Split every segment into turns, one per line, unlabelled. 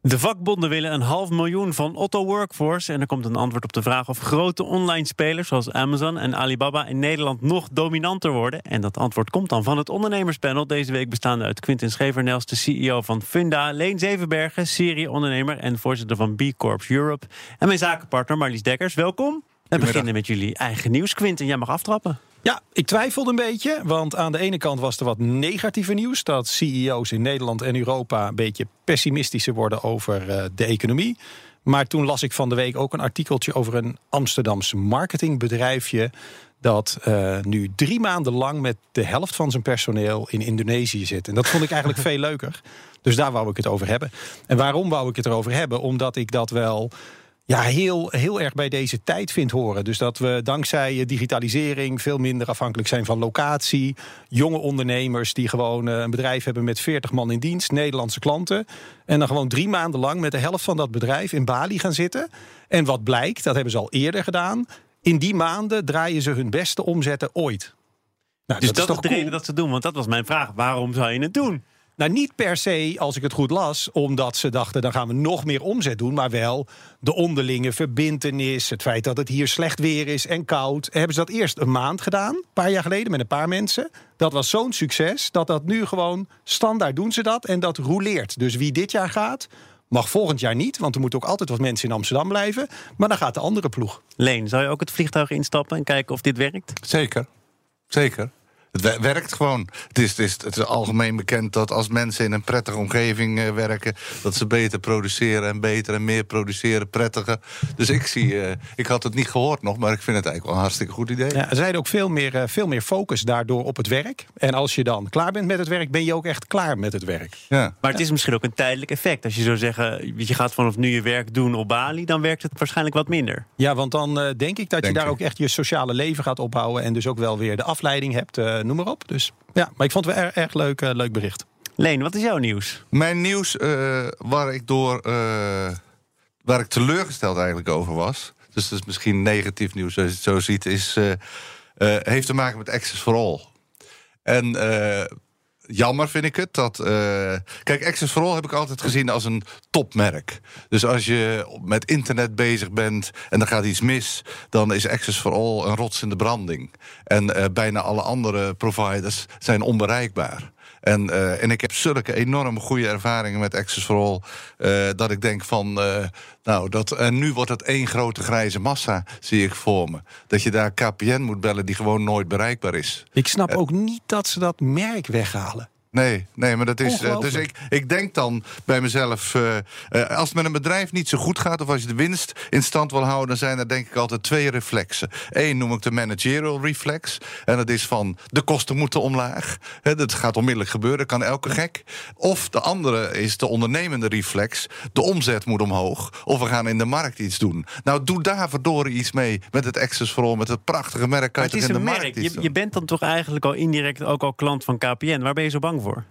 De vakbonden willen een half miljoen van Otto Workforce. En er komt een antwoord op de vraag of grote online spelers zoals Amazon en Alibaba in Nederland nog dominanter worden. En dat antwoord komt dan van het ondernemerspanel. Deze week bestaande uit Quintin Schevernels, de CEO van Funda, Leen Zevenbergen, Syrië-ondernemer en voorzitter van B Corps Europe. En mijn zakenpartner Marlies Dekkers. Welkom. We beginnen met jullie eigen nieuws. Quintin, jij mag aftrappen.
Ja, ik twijfelde een beetje, want aan de ene kant was er wat negatieve nieuws dat CEO's in Nederland en Europa een beetje pessimistischer worden over uh, de economie. Maar toen las ik van de week ook een artikeltje over een Amsterdams marketingbedrijfje dat uh, nu drie maanden lang met de helft van zijn personeel in Indonesië zit. En dat vond ik eigenlijk veel leuker. Dus daar wou ik het over hebben. En waarom wou ik het erover hebben? Omdat ik dat wel ja, heel, heel erg bij deze tijd vindt horen. Dus dat we dankzij digitalisering veel minder afhankelijk zijn van locatie. Jonge ondernemers die gewoon eh, een bedrijf hebben met 40 man in dienst, Nederlandse klanten. En dan gewoon drie maanden lang met de helft van dat bedrijf in Bali gaan zitten. En wat blijkt, dat hebben ze al eerder gedaan. In die maanden draaien ze hun beste omzetten ooit.
Nou, dus dat, is, toch de reden dat ze doen, want dat was mijn vraag. Waarom zou je het doen?
Nou, niet per se, als ik het goed las, omdat ze dachten dan gaan we nog meer omzet doen, maar wel de onderlinge verbintenis, het feit dat het hier slecht weer is en koud. Hebben ze dat eerst een maand gedaan, een paar jaar geleden met een paar mensen. Dat was zo'n succes dat dat nu gewoon standaard doen ze dat en dat roleert. Dus wie dit jaar gaat, Mag volgend jaar niet, want er moeten ook altijd wat mensen in Amsterdam blijven. Maar dan gaat de andere ploeg.
Leen, zou je ook het vliegtuig instappen en kijken of dit werkt?
Zeker. Zeker. Het werkt gewoon. Het is, het, is, het is algemeen bekend dat als mensen in een prettige omgeving uh, werken, dat ze beter produceren en beter en meer produceren, prettiger. Dus ik zie, uh, ik had het niet gehoord nog, maar ik vind het eigenlijk wel een hartstikke goed idee.
Ja, er zijn ook veel meer, uh, veel meer focus daardoor op het werk. En als je dan klaar bent met het werk, ben je ook echt klaar met het werk.
Ja. Maar het is misschien ook een tijdelijk effect. Als je zou zeggen, je gaat vanaf nu je werk doen op Bali, dan werkt het waarschijnlijk wat minder.
Ja, want dan denk ik dat je daar ook echt je sociale leven gaat opbouwen en dus ook wel weer de afleiding hebt noem maar op. Dus ja, maar ik vond het wel erg, erg leuk, uh, leuk bericht.
Leen, wat is jouw nieuws?
Mijn nieuws uh, waar ik door uh, waar ik teleurgesteld eigenlijk over was. Dus dat is misschien negatief nieuws, als je het zo ziet, is, heeft te maken met Access for All. En jammer vind ik het. Dat, uh, kijk, Access for All heb ik altijd gezien als een topmerk. Dus als je met internet bezig bent en er gaat iets mis... dan is Access for All een rots in de branding. En uh, bijna alle andere providers zijn onbereikbaar. En, uh, en ik heb zulke enorm goede ervaringen met Access for All... Uh, dat ik denk van, uh, nou, dat, en nu wordt het één grote grijze massa, zie ik voor me. Dat je daar KPN moet bellen die gewoon nooit bereikbaar is.
Ik snap ook niet dat ze dat merk weghalen.
Nee, nee, maar dat is. Uh, dus ik, ik denk dan bij mezelf. Uh, uh, als het met een bedrijf niet zo goed gaat. of als je de winst in stand wil houden. dan zijn er denk ik altijd twee reflexen. Eén noem ik de managerial reflex. En dat is van. de kosten moeten omlaag. He, dat gaat onmiddellijk gebeuren, kan elke gek. Of de andere is de ondernemende reflex. de omzet moet omhoog. of we gaan in de markt iets doen. Nou, doe daar verdorie iets mee. met het Access for All, met het prachtige merk.
Maar het is een merk. Je, je bent dan toch eigenlijk al indirect ook al klant van KPN. Waar ben je zo bang voor?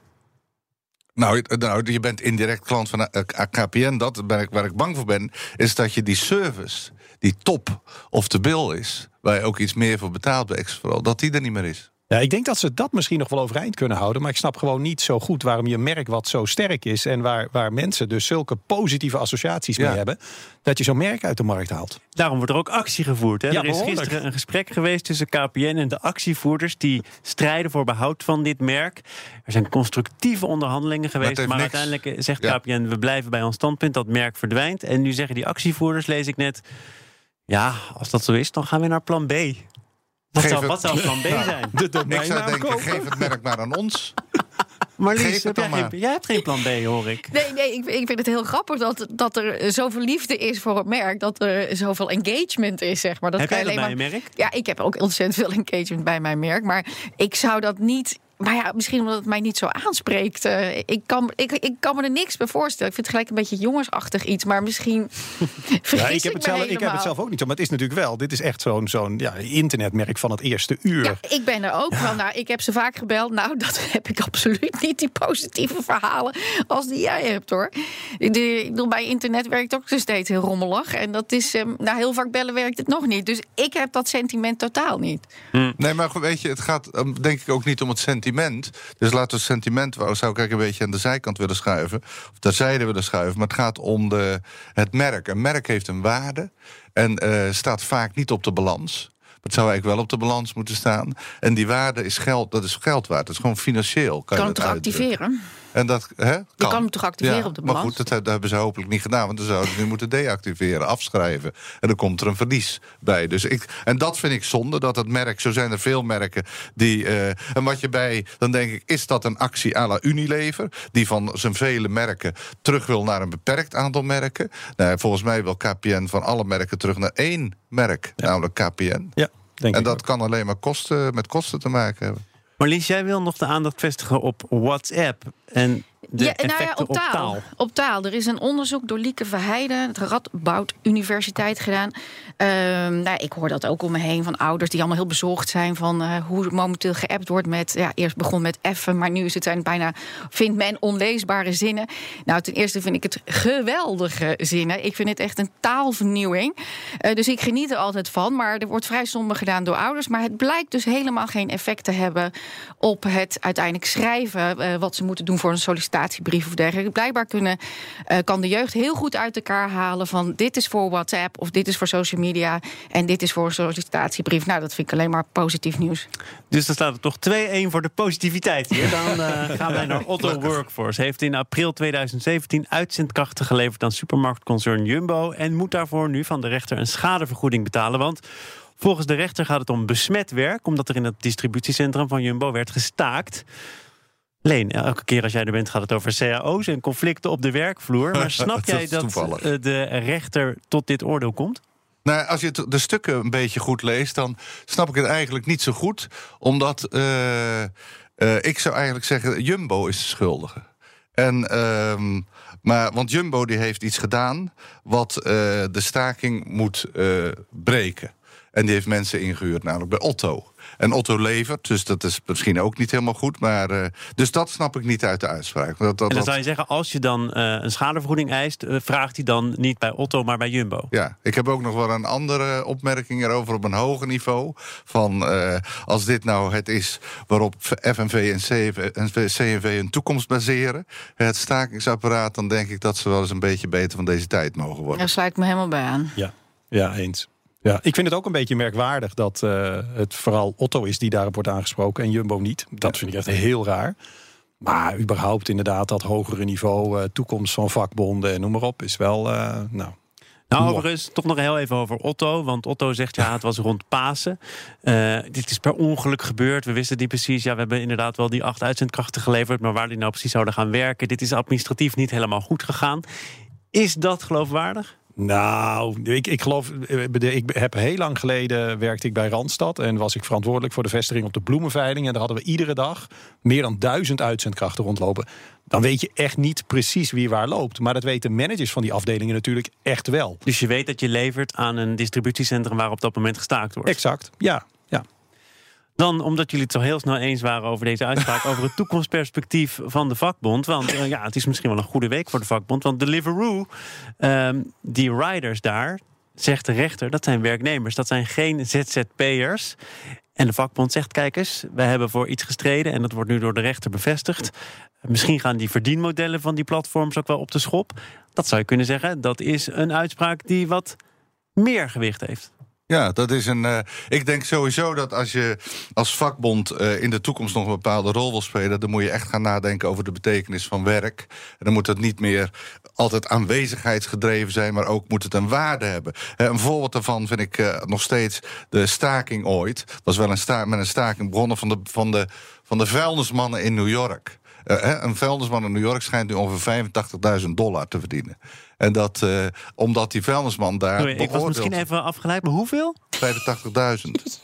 Nou, nou, je bent indirect klant van eh, KPN. Dat ik, waar ik bang voor ben, is dat je die service, die top of de bill is, waar je ook iets meer voor betaalt bij vooral, dat die er niet meer is.
Ja, ik denk dat ze dat misschien nog wel overeind kunnen houden. Maar ik snap gewoon niet zo goed waarom je merk wat zo sterk is. En waar, waar mensen dus zulke positieve associaties mee hebben. Dat je zo'n merk uit de markt haalt.
Daarom wordt er ook actie gevoerd. Hè? er is gisteren een gesprek geweest tussen KPN en de actievoerders. Die strijden voor behoud van dit merk. Er zijn constructieve onderhandelingen geweest. Maar, uiteindelijk zegt KPN: we blijven bij ons standpunt. Dat merk verdwijnt. En nu zeggen die actievoerders, lees ik net. Ja, als dat zo is, dan gaan we naar plan B. Wat, zou, wat zou plan B zijn?
De ik zou denken, geef het merk maar aan ons.
Maar Lies, heb jij, geen, jij hebt geen plan B, hoor ik.
Nee, nee ik, ik vind het heel grappig dat, dat er zoveel liefde is voor het merk. Dat er zoveel engagement is, zeg maar.
Dat heb
jij
alleen bij je merk?
Ja, ik heb ook ontzettend veel engagement bij mijn merk. Maar ik zou dat niet maar ja, misschien omdat het mij niet zo aanspreekt. Uh, ik, kan, ik, ik kan me er niks bij voorstellen. Ik vind het gelijk een beetje jongensachtig iets. Maar misschien ja,
ik, heb het zelf, ik heb het zelf ook niet zo. Maar het is natuurlijk wel. Dit is echt zo'n zo'n ja, internetmerk van het eerste uur. Ja,
ik ben er ook van. Nou, ik heb ze vaak gebeld. Nou, dat heb ik absoluut niet. Die positieve verhalen als die jij hebt hoor. Ik bedoel, bij internet werkt ook steeds heel rommelig. En dat is, um, nou, heel vaak bellen werkt het nog niet. Dus ik heb dat sentiment totaal niet.
Hm. Nee, maar weet je, het gaat um, denk ik ook niet om het sentiment. Dus laten we het sentiment, zou ik eigenlijk een beetje aan de zijkant willen schuiven. Of terzijde willen schuiven. Maar het gaat om de, het merk. Een merk heeft een waarde en uh, staat vaak niet op de balans. Het zou eigenlijk wel op de balans moeten staan. En die waarde is geld, dat is geld waard. Dat is gewoon financieel.
Kan,
kan
je het activeren?
En dat, hè,
kan. Je kan hem toch activeren op de balans?
Maar goed, dat, hebben ze hopelijk niet gedaan. Want dan zouden ze nu moeten deactiveren, afschrijven. En dan komt er een verlies bij. Dus ik, en dat vind ik zonde, dat het merk... Zo zijn er veel merken die... Uh, en wat je bij... Dan denk ik, is dat een actie à la Unilever... die van zijn vele merken terug wil naar een beperkt aantal merken? Nou, volgens mij wil KPN van alle merken terug naar één merk. Namelijk KPN.
Ja, denk
en dat kan alleen maar kosten, met kosten te maken hebben.
Marlies, jij wil nog de aandacht vestigen op WhatsApp. En de ja, nou ja,
op, taal. op taal. Er is een onderzoek door Lieke Verheijden, het Radboud Universiteit, gedaan. Um, nou, ik hoor dat ook om me heen van ouders die allemaal heel bezorgd zijn van uh, hoe momenteel geappt wordt met. Ja, eerst begon met effen, maar nu is het zijn bijna, vindt men onleesbare zinnen. Nou, ten eerste vind ik het geweldige zinnen. Ik vind het echt een taalvernieuwing. Uh, dus ik geniet er altijd van. Maar er wordt vrij somber gedaan door ouders. Maar het blijkt dus helemaal geen effect te hebben op het uiteindelijk schrijven uh, wat ze moeten doen voor een sollicitatie sollicitatiebrief of dergelijke. Blijkbaar kunnen, uh, kan de jeugd heel goed uit elkaar halen van dit is voor WhatsApp of dit is voor social media en dit is voor een sollicitatiebrief. Nou, dat vind ik alleen maar positief nieuws.
Dus dan staat er toch 2-1 voor de positiviteit hier. Dan uh, gaan wij naar Otto Workforce. Heeft in april 2017 uitzendkrachten geleverd aan supermarktconcern Jumbo en moet daarvoor nu van de rechter een schadevergoeding betalen. Want Volgens de rechter gaat het om besmet werk, omdat er in het distributiecentrum van Jumbo werd gestaakt. Leen, elke keer als jij er bent gaat het over cao's en conflicten op de werkvloer. Maar snap jij dat eh, de rechter tot dit oordeel komt?
Nou, als je de stukken een beetje goed leest, dan snap ik het eigenlijk niet zo goed. Omdat uh, uh, ik zou eigenlijk zeggen, Jumbo is de schuldige. En, uh, maar, want Jumbo die heeft iets gedaan wat de staking moet breken. En die heeft mensen ingehuurd, namelijk bij Otto. En Otto levert, dus dat is misschien ook niet helemaal goed. Maar, uh, dus dat snap ik niet uit de uitspraak. Dat,
dat, en dan zou je zeggen, als je dan uh, een schadevergoeding eist... Uh, vraagt hij dan niet bij Otto, maar bij Jumbo?
Ja, ik heb ook nog wel een andere opmerking erover op een hoger niveau. Van als dit nou het is waarop FNV en CNV hun toekomst baseren... het stakingsapparaat, dan denk ik dat ze wel eens een beetje beter van deze tijd mogen worden.
Daar sluit ik me helemaal bij aan.
Ja, ja eens. Ja, ik vind het ook een beetje merkwaardig dat uh, het vooral Otto is die daarop wordt aangesproken en Jumbo niet. Dat vind ik echt heel raar. Maar überhaupt inderdaad dat hogere niveau, uh, toekomst van vakbonden en noem maar op, is wel, uh, nou...
Nou, overigens, toch nog heel even over Otto. Want Otto zegt, ja, het was rond Pasen. Uh, dit is per ongeluk gebeurd. We wisten niet precies. Ja, we hebben inderdaad wel die acht uitzendkrachten geleverd. Maar waar die nou precies zouden gaan werken... dit is administratief niet helemaal goed gegaan. Is dat geloofwaardig?
Nou, ik, ik geloof, eh, ik heb heel lang geleden werkte ik bij Randstad en was ik verantwoordelijk voor de vestiging op de bloemenveiling. En daar hadden we iedere dag meer dan duizend uitzendkrachten rondlopen. Dan weet je echt niet precies wie waar loopt. Maar dat weten managers van die afdelingen natuurlijk echt wel.
Dus je weet dat je levert aan een distributiecentrum waar op dat moment gestaakt wordt.
Exact, ja.
Dan, omdat jullie het zo heel snel eens waren over deze uitspraak, over het toekomstperspectief van de vakbond. Want uh, ja, het is misschien wel een goede week voor de vakbond. Want Deliveroo, um, die riders daar, zegt de rechter, dat zijn werknemers, dat zijn geen ZZP'ers. En de vakbond zegt: kijk eens, we hebben voor iets gestreden en dat wordt nu door de rechter bevestigd. Misschien gaan die verdienmodellen van die platforms ook wel op de schop. Dat zou je kunnen zeggen. Dat is een uitspraak die wat meer gewicht heeft.
Ja, dat is een. Uh, ik denk sowieso dat als je als vakbond uh, in de toekomst nog een bepaalde rol wil spelen, dan moet je echt gaan nadenken over de betekenis van werk. En dan moet het niet meer altijd aanwezigheidsgedreven zijn, maar ook moet het een waarde hebben. Uh, een voorbeeld daarvan vind ik nog steeds de staking ooit. Dat was wel een met een staking begonnen van de, van de, van de vuilnismannen in New York. een vuilnisman in New York schijnt nu ongeveer 85.000 dollar te verdienen. En dat uh, omdat die vuilnisman daar.
ik was misschien even afgeleid, maar hoeveel?
85.000. Dus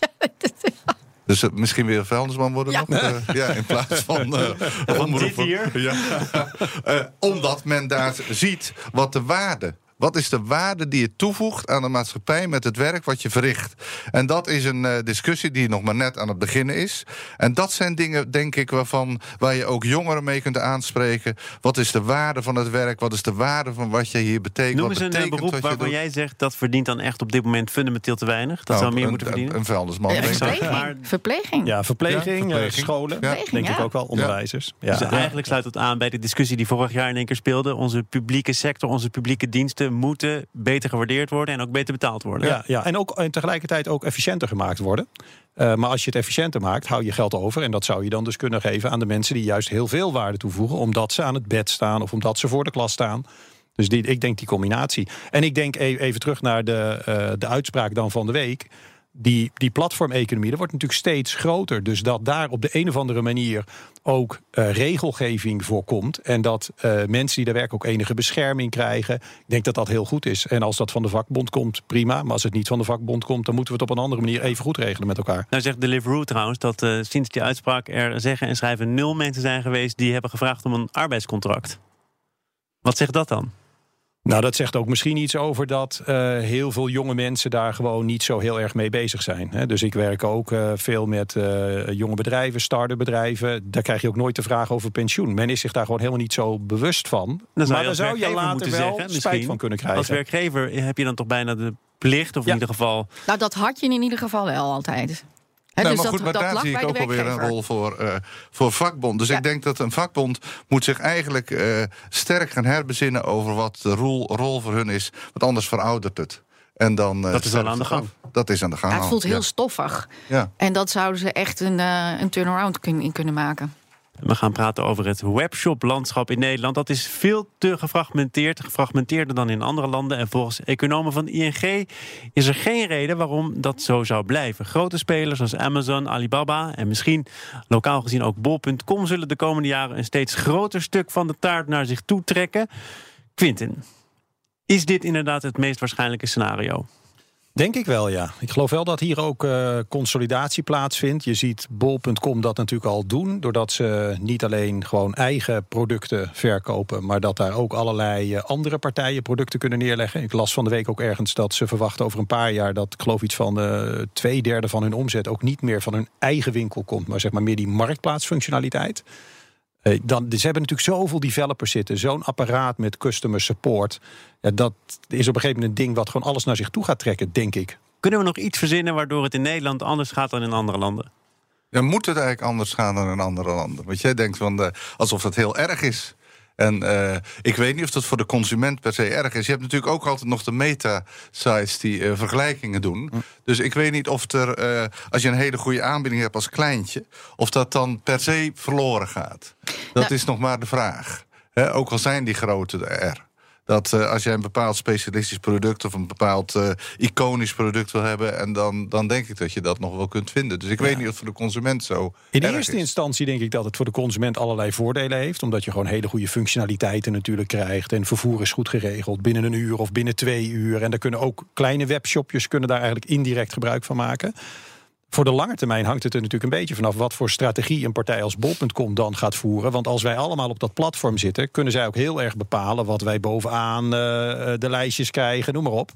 Dus eh, misschien weer vuilnisman worden
Ja.
nog? Eh, ja, in plaats van eh omroepen.
hier?
Ja. Eh, omdat men daar ziet wat de waarde. Wat is de waarde die je toevoegt aan de maatschappij met het werk wat je verricht? En dat is een eh, discussie die nog maar net aan het beginnen is. En dat zijn dingen, denk ik, waarvan, waar je ook jongeren mee kunt aanspreken. Wat is de waarde van het werk? Wat is de waarde van wat je hier betekent?
Noem eens een eh,
betekent
beroep waarvan
doet?
jij zegt dat verdient dan echt op dit moment fundamenteel te weinig. Dat
Nou,
zou meer
een-
moeten
een-
verdienen.
Een vuilnisman,
Ja,
denk ik.
verpleging.
Maar-
verpleging.
Ja, verpleging,
Ja,
eh,
verpleging.
scholen,
Ja.
denk ik ook wel, onderwijzers. Ja.
Dus eigenlijk sluit het aan bij de discussie die vorig jaar in één keer speelde. Onze publieke sector, onze publieke diensten moeten beter gewaardeerd worden en ook beter betaald worden.
Ja, ja. En, ook, en tegelijkertijd ook efficiënter gemaakt worden. Eh, maar als je het efficiënter maakt, hou je geld over. En dat zou je dan dus kunnen geven aan de mensen die juist heel veel waarde toevoegen. Omdat ze aan het bed staan of omdat ze voor de klas staan. Dus die, ik denk die combinatie. En ik denk e- even terug naar de, eh, de uitspraak dan van de week. Die, die platformeconomie, dat wordt natuurlijk steeds groter. Dus dat daar op de een of andere manier ook eh, regelgeving voorkomt. En dat eh, mensen die daar werken ook enige bescherming krijgen. Ik denk dat dat heel goed is. En als dat van de vakbond komt, prima. Maar als het niet van de vakbond komt, dan moeten we het op een andere manier even goed regelen met elkaar.
Nou zegt Deliveroo trouwens dat eh, sinds die uitspraak er zeggen en schrijven nul mensen zijn geweest die hebben gevraagd om een arbeidscontract. Wat zegt dat dan?
Nou, dat zegt ook misschien iets over dat eh, heel veel jonge mensen daar gewoon niet zo heel erg mee bezig zijn. Hè. Dus ik werk ook eh, veel met eh, jonge bedrijven, start-up bedrijven. Daar krijg je ook nooit de vraag over pensioen. Men is zich daar gewoon helemaal niet zo bewust van.
Dan
maar daar zou je later
moeten
wel
zeggen,
spijt
misschien,
van kunnen krijgen.
Als werkgever heb je dan toch bijna de plicht, of
Ja.
in ieder geval
Nou, dat had je in ieder geval wel altijd.
Nou,
dus
maar goed,
dat,
maar
dat
daar zie ik ook alweer een rol voor, eh, voor vakbond. Dus
Ja.
ik denk dat een vakbond moet zich eigenlijk eh, sterk gaan herbezinnen over wat de rol, rol voor hun is. Want anders veroudert het. En dan, eh,
Dat is al
sterft
aan de
het
gang.
af. Dat is aan de gang.
Ja, het voelt heel
ja.
stoffig.
Ja.
En dat zouden ze echt een, eh, een turnaround kun- in kunnen maken.
We gaan praten over het webshop-landschap in Nederland. Dat is veel te gefragmenteerd, gefragmenteerder dan in andere landen. En volgens economen van ING is er geen reden waarom dat zo zou blijven. Grote spelers zoals Amazon, Alibaba en misschien lokaal gezien ook Bol.com zullen de komende jaren een steeds groter stuk van de taart naar zich toe trekken. Quintin, is dit inderdaad het meest waarschijnlijke scenario?
Denk ik wel, ja. Ik geloof wel dat hier ook eh, consolidatie plaatsvindt. Je ziet bol.com dat natuurlijk al doen, doordat ze niet alleen gewoon eigen producten verkopen, maar dat daar ook allerlei eh, andere partijen producten kunnen neerleggen. Ik las van de week ook ergens dat ze verwachten over een paar jaar dat, ik geloof iets van eh, twee derde van hun omzet ook niet meer van hun eigen winkel komt, maar zeg maar meer die marktplaatsfunctionaliteit. Eh, Dan, ze hebben natuurlijk zoveel developers zitten, zo'n apparaat met customer support. Ja, dat is op een gegeven moment een ding wat gewoon alles naar zich toe gaat trekken, denk ik.
Kunnen we nog iets verzinnen waardoor het in Nederland anders gaat dan in andere landen?
Dan moet het eigenlijk anders gaan dan in andere landen. Want jij denkt van, de, alsof dat heel erg is. En eh, ik weet niet of dat voor de consument per se erg is. Je hebt natuurlijk ook altijd nog de meta-sites die eh, vergelijkingen doen. Dus ik weet niet of er, eh, als je een hele goede aanbieding hebt als kleintje, of dat dan per se verloren gaat. Dat
Nou-
is nog maar de vraag. Hè, ook al zijn die grote er. Dat eh, als jij een bepaald specialistisch product of een bepaald eh, iconisch product wil hebben, en dan, dan denk ik dat je dat nog wel kunt vinden. Dus ik weet niet of het voor de consument zo.
In de eerste
is.
instantie denk ik dat het voor de consument allerlei voordelen heeft. Omdat je gewoon hele goede functionaliteiten natuurlijk krijgt. En vervoer is goed geregeld binnen een uur of binnen twee uur. En daar kunnen ook kleine webshopjes kunnen daar eigenlijk indirect gebruik van maken. Voor de lange termijn hangt het er natuurlijk een beetje vanaf wat voor strategie een partij als bol.com dan gaat voeren. Want als wij allemaal op dat platform zitten, kunnen zij ook heel erg bepalen wat wij bovenaan eh, de lijstjes krijgen, noem maar op.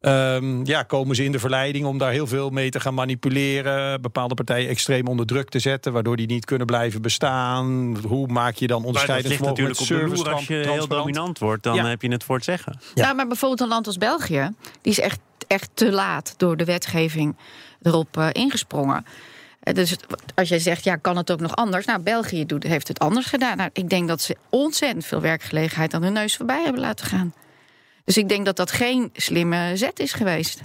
Ehm, ja, komen ze in de verleiding om daar heel veel mee te gaan manipuleren, bepaalde partijen extreem onder druk te zetten, waardoor die niet kunnen blijven bestaan. Hoe maak je dan
Maar dat ligt
onderscheidingsvermogen met
natuurlijk op de loer. Als je heel dominant wordt, dan
Ja.
heb je het voor het zeggen.
Ja.
Nou, maar bijvoorbeeld een land als België, die is echt, echt te laat door de wetgeving erop eh, ingesprongen. Eh, Dus als jij zegt, ja, kan het ook nog anders? Nou, België doet, heeft het anders gedaan. Nou, ik denk dat ze ontzettend veel werkgelegenheid aan hun neus voorbij hebben laten gaan. Dus ik denk dat dat geen slimme zet is geweest.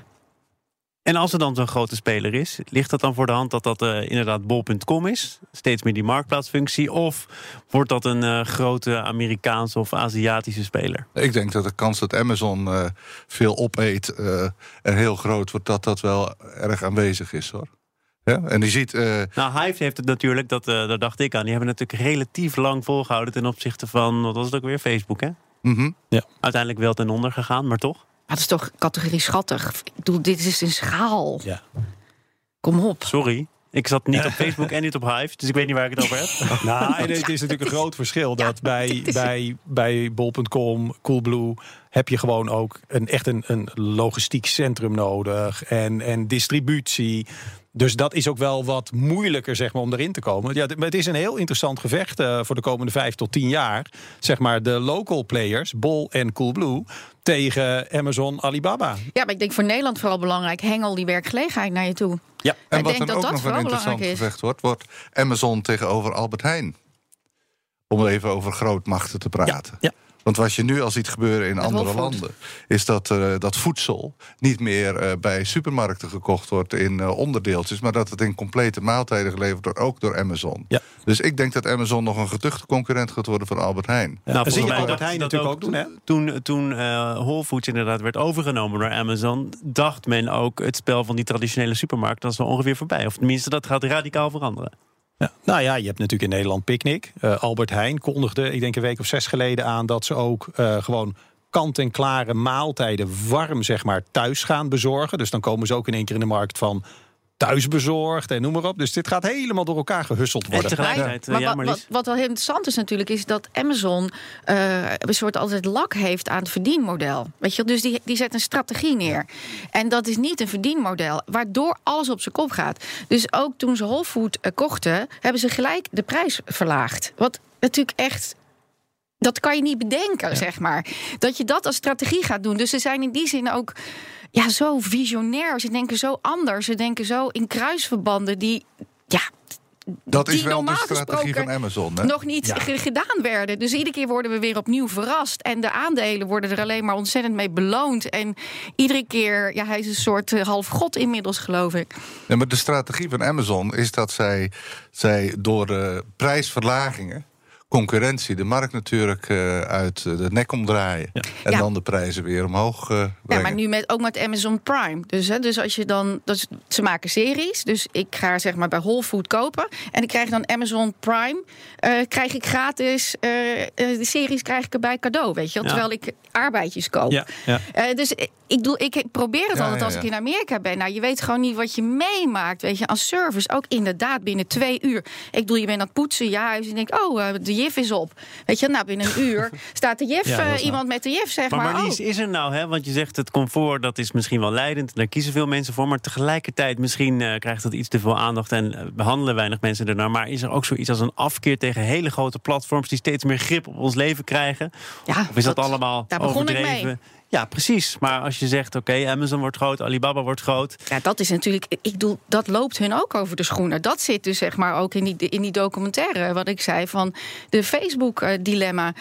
En als er dan zo'n grote speler is, ligt het dan voor de hand dat dat eh, inderdaad bol.com is? Steeds meer die marktplaatsfunctie? Of wordt dat een eh, grote Amerikaanse of Aziatische speler?
Ik denk dat de kans dat Amazon eh, veel opeet eh, en heel groot wordt, dat dat wel erg aanwezig is hoor. Ja? En je ziet, eh,
Nou, Hive heeft het natuurlijk, dat, eh, daar dacht ik aan. Die hebben het natuurlijk relatief lang volgehouden ten opzichte van, wat was het ook weer, Facebook hè?
mhm.
Uiteindelijk wel ten onder gegaan, maar toch?
Dat is toch categorie schattig. Ik bedoel, dit is een schaal.
Ja.
Kom op.
Sorry. Ik zat niet op Facebook en niet op Hive, dus ik weet niet waar ik het over heb.
Nou, en het is natuurlijk een groot verschil dat bij, bij, bij bol.com, Coolblue heb je gewoon ook een, echt een, een logistiek centrum nodig en, en distributie. Dus dat is ook wel wat moeilijker zeg maar, om erin te komen. Ja, het is een heel interessant gevecht eh, voor de komende vijf tot tien jaar. Zeg maar de local players, Bol en Coolblue, tegen Amazon, Alibaba.
Ja, maar ik denk voor Nederland vooral belangrijk. Hengel die werkgelegenheid naar je toe.
Ja,
En
Ik
wat
denk
dan
dat
ook
dat
nog een interessant gevecht wordt, wordt Amazon tegenover Albert Heijn. Om even over grootmachten te praten.
ja.
Want wat je nu al ziet gebeuren in
Met
andere landen, is dat, eh, dat voedsel niet meer eh, bij supermarkten gekocht wordt in eh, onderdeeltjes, maar dat het in complete maaltijden geleverd wordt, ook door Amazon.
Ja.
Dus ik denk dat Amazon nog een geduchte concurrent gaat worden van Albert Heijn.
Ja,
Nou,
dat zie je Albert Heijn natuurlijk ook doen, hè?
Toen, toen eh, Whole Foods inderdaad werd overgenomen door Amazon, dacht men ook het spel van die traditionele supermarkt dat is wel ongeveer voorbij. Of tenminste, dat gaat radicaal veranderen.
Ja. Nou ja, je hebt natuurlijk in Nederland Picnic. Eh, Albert Heijn kondigde, ik denk een week of zes geleden aan... dat ze ook eh, gewoon kant-en-klare maaltijden warm zeg maar, thuis gaan bezorgen. Dus dan komen ze ook in één keer in de markt van thuisbezorgd en noem maar op. Dus dit gaat helemaal door elkaar gehusseld
En
worden.
tegelijkertijd,
Maar wat, wat, wat wel heel interessant is natuurlijk, is dat Amazon eh, een soort altijd lak heeft aan het verdienmodel. Weet je, wel? dus die, die zet een strategie neer. En dat is niet een verdienmodel, waardoor alles op zijn kop gaat. Dus ook toen ze Whole Food eh, kochten, hebben ze gelijk de prijs verlaagd. Wat natuurlijk echt. Dat kan je niet bedenken, zeg maar. Dat je dat als strategie gaat doen. Dus ze zijn in die zin ook ja, zo visionair. Ze denken zo anders. Ze denken zo in kruisverbanden die. Ja,
Dat is
Die
wel de
normaal
strategie
gesproken
van Amazon. Hè?
nog niet ge- gedaan werden. Dus iedere keer worden we weer opnieuw verrast. En de aandelen worden er alleen maar ontzettend mee beloond. En iedere keer, ja, hij is een soort eh, half god inmiddels, geloof ik.
Ja, maar de strategie van Amazon is dat zij, zij door de prijsverlagingen concurrentie de markt natuurlijk eh, uit de nek omdraaien. En
Ja.
dan de prijzen weer omhoog eh,
Ja, maar nu met, ook met Amazon Prime. Dus, hè, dus als je dan. Dus, ze maken series. Dus ik ga zeg maar bij Whole Food kopen. En ik krijg dan Amazon Prime. eh, krijg ik gratis. de series krijg ik erbij cadeau. Weet je wel,
Ja.
Terwijl ik arbeidjes koop.
Ja, ja.
Eh, dus ik, ik, doe, ik probeer het
Ja,
altijd
ja,
als ik in Amerika ben. Nou, je weet gewoon niet wat je meemaakt. Weet je, aan service. Ook inderdaad binnen twee uur. Ik bedoel, je bent aan het poetsen je huis. En je denkt, oh, eh, de jif is op. Weet je, nou, binnen een uur staat de jif,
Ja,
eh, iemand met de jif, zeg maar.
Maar Marlies,
oh.
is er nou, hè? want je zegt het comfort, dat is misschien wel leidend. Daar kiezen veel mensen voor. Maar tegelijkertijd, misschien eh, krijgt dat iets te veel aandacht en eh, behandelen weinig mensen ernaar. Maar is er ook zoiets als een afkeer tegen hele grote platforms die steeds meer grip op ons leven krijgen?
Ja,
Of is dat,
dat-
allemaal
daar ik mee.
Ja, precies. Maar als je zegt, oké, Amazon wordt groot, Alibaba wordt groot.
Ja, dat is natuurlijk. Ik bedoel, dat loopt hun ook over de schoenen. Dat zit dus zeg maar ook in die, in die documentaire. Wat ik zei van de Facebook-dilemma.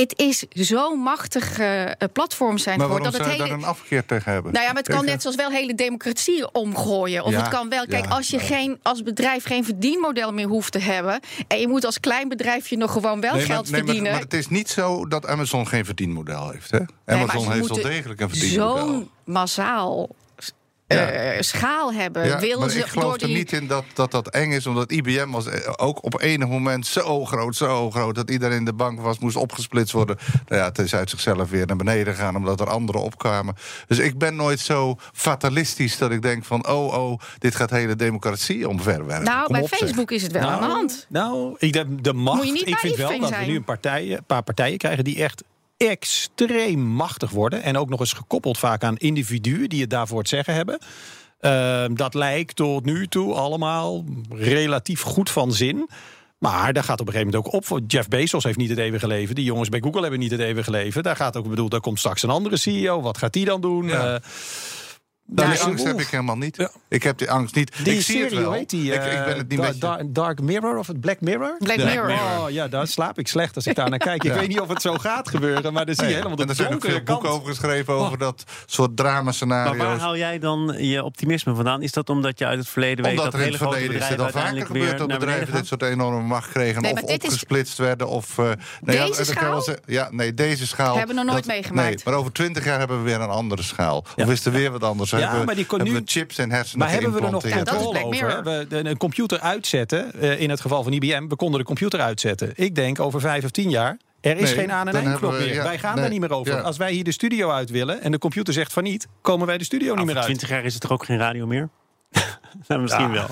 Het is zo'n machtig eh, platform zijn
maar
geworden. Dat
zou
het
je
hele,
daar een afkeer tegen hebben?
Nou ja, maar het kan
Tegen-
net zoals wel hele democratie omgooien. Of
Ja,
het kan wel. Kijk,
ja,
als je
ja.
geen, als bedrijf geen verdienmodel meer hoeft te hebben. en je moet als klein bedrijfje nog gewoon wel
Nee,
geld
nee, maar,
verdienen.
maar het is niet zo dat Amazon geen verdienmodel heeft. Hè? Amazon heeft wel degelijk een verdienmodel.
Zo'n massaal.
Ja.
eh, schaal hebben.
Ja,
willen
maar
ze
ik geloof
door
er
die,
niet in dat, dat dat eng is, omdat IBM was eh, ook op enig moment zo groot, zo groot, dat iedereen in de bank was, moest opgesplitst worden. Nou ja, het is uit zichzelf weer naar beneden gegaan, omdat er anderen opkwamen. Dus ik ben nooit zo fatalistisch dat ik denk van, oh, oh, dit gaat de hele democratie omverwerpen.
Nou,
Kom
bij
op, zeg.
Facebook is het wel aan de hand.
Nou, ik denk de macht.
Moet je niet
ik vind wel dat we nu een, partij, een paar partijen krijgen die echt extreem machtig worden. En ook nog eens gekoppeld vaak aan individuen die het daarvoor het zeggen hebben. Ehm, dat lijkt tot nu toe allemaal relatief goed van zin. Maar daar gaat op een gegeven moment ook op. Jeff Bezos heeft niet het eeuwige leven. Die jongens bij Google hebben niet het eeuwige leven. Daar gaat ook, ik bedoel, daar komt straks een andere CEO. Wat gaat die dan doen?
Ja.
Eh,
die
is-
angst heb ik helemaal niet.
Ja.
Ik heb die angst niet.
Die
ik zie
serie,
het wel.
hoe heet die?
ik, ik
eh,
ben het niet
Da- Dark Mirror of het Black Mirror?
Black
Black
Mirror.
Mirror.
Oh ja, daar slaap ik slecht als ik daar naar kijk. Ik
Ja.
weet niet of het zo gaat gebeuren, maar dan zie je helemaal
en
de
er zijn ook
donkere
veel
kant.
boeken over geschreven over dat soort
Maar
drama-scenario's.
waar haal jij dan je optimisme vandaan? Is dat omdat je uit het verleden weet dat
er in
hele
het
grote
verleden is
bedrijven
het al vaker
uiteindelijk
gebeurd
weer
dat bedrijven dit soort enorme macht kregen
Nee,
of
maar
opgesplitst werden. Of, eh, nee,
Deze
ja, dat kan
schaal?
ja, nee, deze schaal.
Hebben we nog nooit meegemaakt.
Nee, maar over twintig jaar hebben we weer een andere schaal. Of is er weer wat anders?
Ja,
hebben,
maar die kon
hebben
nu-
we chips en hersenen
Maar hebben we er nog controle over? We, de- een computer uitzetten, eh, in het geval van IBM, we konden de computer uitzetten. Ik denk over vijf of tien jaar, er is
Nee,
geen aan- en
we-
meer.
ja,
wij gaan
nee,
daar niet meer over.
ja.
Als wij hier de studio uit willen en de computer zegt van niet, komen wij de studio niet meer uit.
20 jaar is het toch ook geen radio meer? Nou, misschien wel.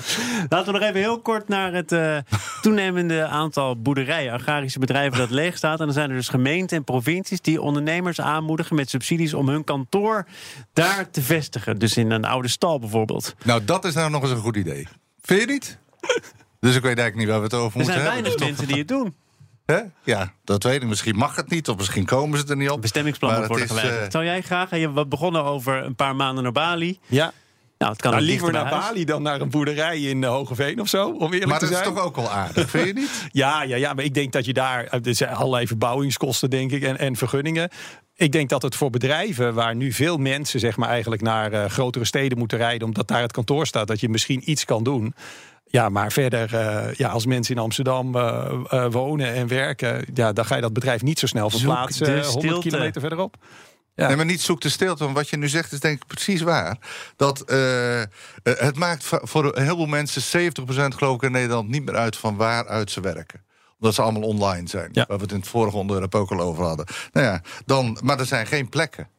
Laten we nog even heel kort naar het uh, toenemende aantal boerderijen, agrarische bedrijven dat leeg staat. En dan zijn er dus gemeenten en provincies die ondernemers aanmoedigen met subsidies om hun kantoor daar te vestigen. Dus in een oude stal bijvoorbeeld.
Nou, dat is nou nog eens een goed idee. Vind je niet? Dus ik weet eigenlijk niet waar we het over moeten
hebben.
Er
zijn weinig mensen die het doen.
Hè? Ja, dat weet ik. Misschien mag het niet, of misschien komen ze er niet op.
Bestemmingsplannen worden geweigerd. Uh... Zou jij graag? Je wat begonnen over een paar maanden naar Bali.
Ja.
Nou, het kan
nou, liever naar Bali dan naar een boerderij in uh, Hogeveen of zo, om eerlijk
maar
te zijn.
Maar dat is toch ook al aardig, vind je niet?
Ja, ja, ja, maar ik denk dat je daar... Er zijn allerlei verbouwingskosten, denk ik, en, en vergunningen. Ik denk dat het voor bedrijven waar nu veel mensen zeg maar, eigenlijk naar uh, grotere steden moeten rijden, omdat daar het kantoor staat, dat je misschien iets kan doen. Ja, maar verder, uh, ja, als mensen in Amsterdam uh, uh, wonen en werken, ja, dan ga je dat bedrijf niet zo snel verplaatsen 100 kilometer verderop.
Ja. Nee, maar niet zoek de stilte. Want wat je nu zegt is denk ik precies waar. Dat het maakt voor een heleboel mensen, 70% geloof ik in Nederland, niet meer uit van waaruit ze werken omdat ze allemaal online zijn. Ja. Waar we het in het vorige onderwerp ook al over hadden. Nou ja, dan, maar er zijn geen plekken.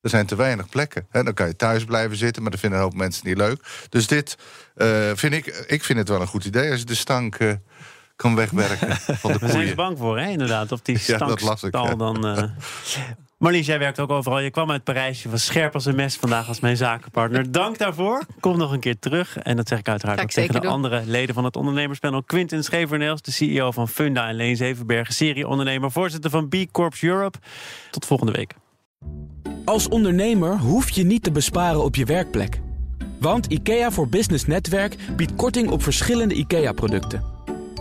Er zijn te weinig plekken. He, dan kan je thuis blijven zitten, maar dat vinden een hoop mensen niet leuk. Dus dit uh, vind ik, ik vind het wel een goed idee als je de stank uh, kan wegwerken van de
Daar zijn ze bang voor, hè, inderdaad. Of die stank
ja, ik,
dan... Uh... Marlies, jij werkt ook overal. Je kwam uit Parijs. Je was scherp als een mes vandaag als mijn zakenpartner. Dank daarvoor. Kom nog een keer terug. En dat zeg ik uiteraard ook tegen de doen. andere leden van het ondernemerspanel. Quintin Scheverneels, de CEO van Funda en Leen Zevenbergen. Serieondernemer, voorzitter van B Corps Europe. Tot volgende week.
Als ondernemer hoef je niet te besparen op je werkplek. Want IKEA voor Business Netwerk biedt korting op verschillende IKEA-producten.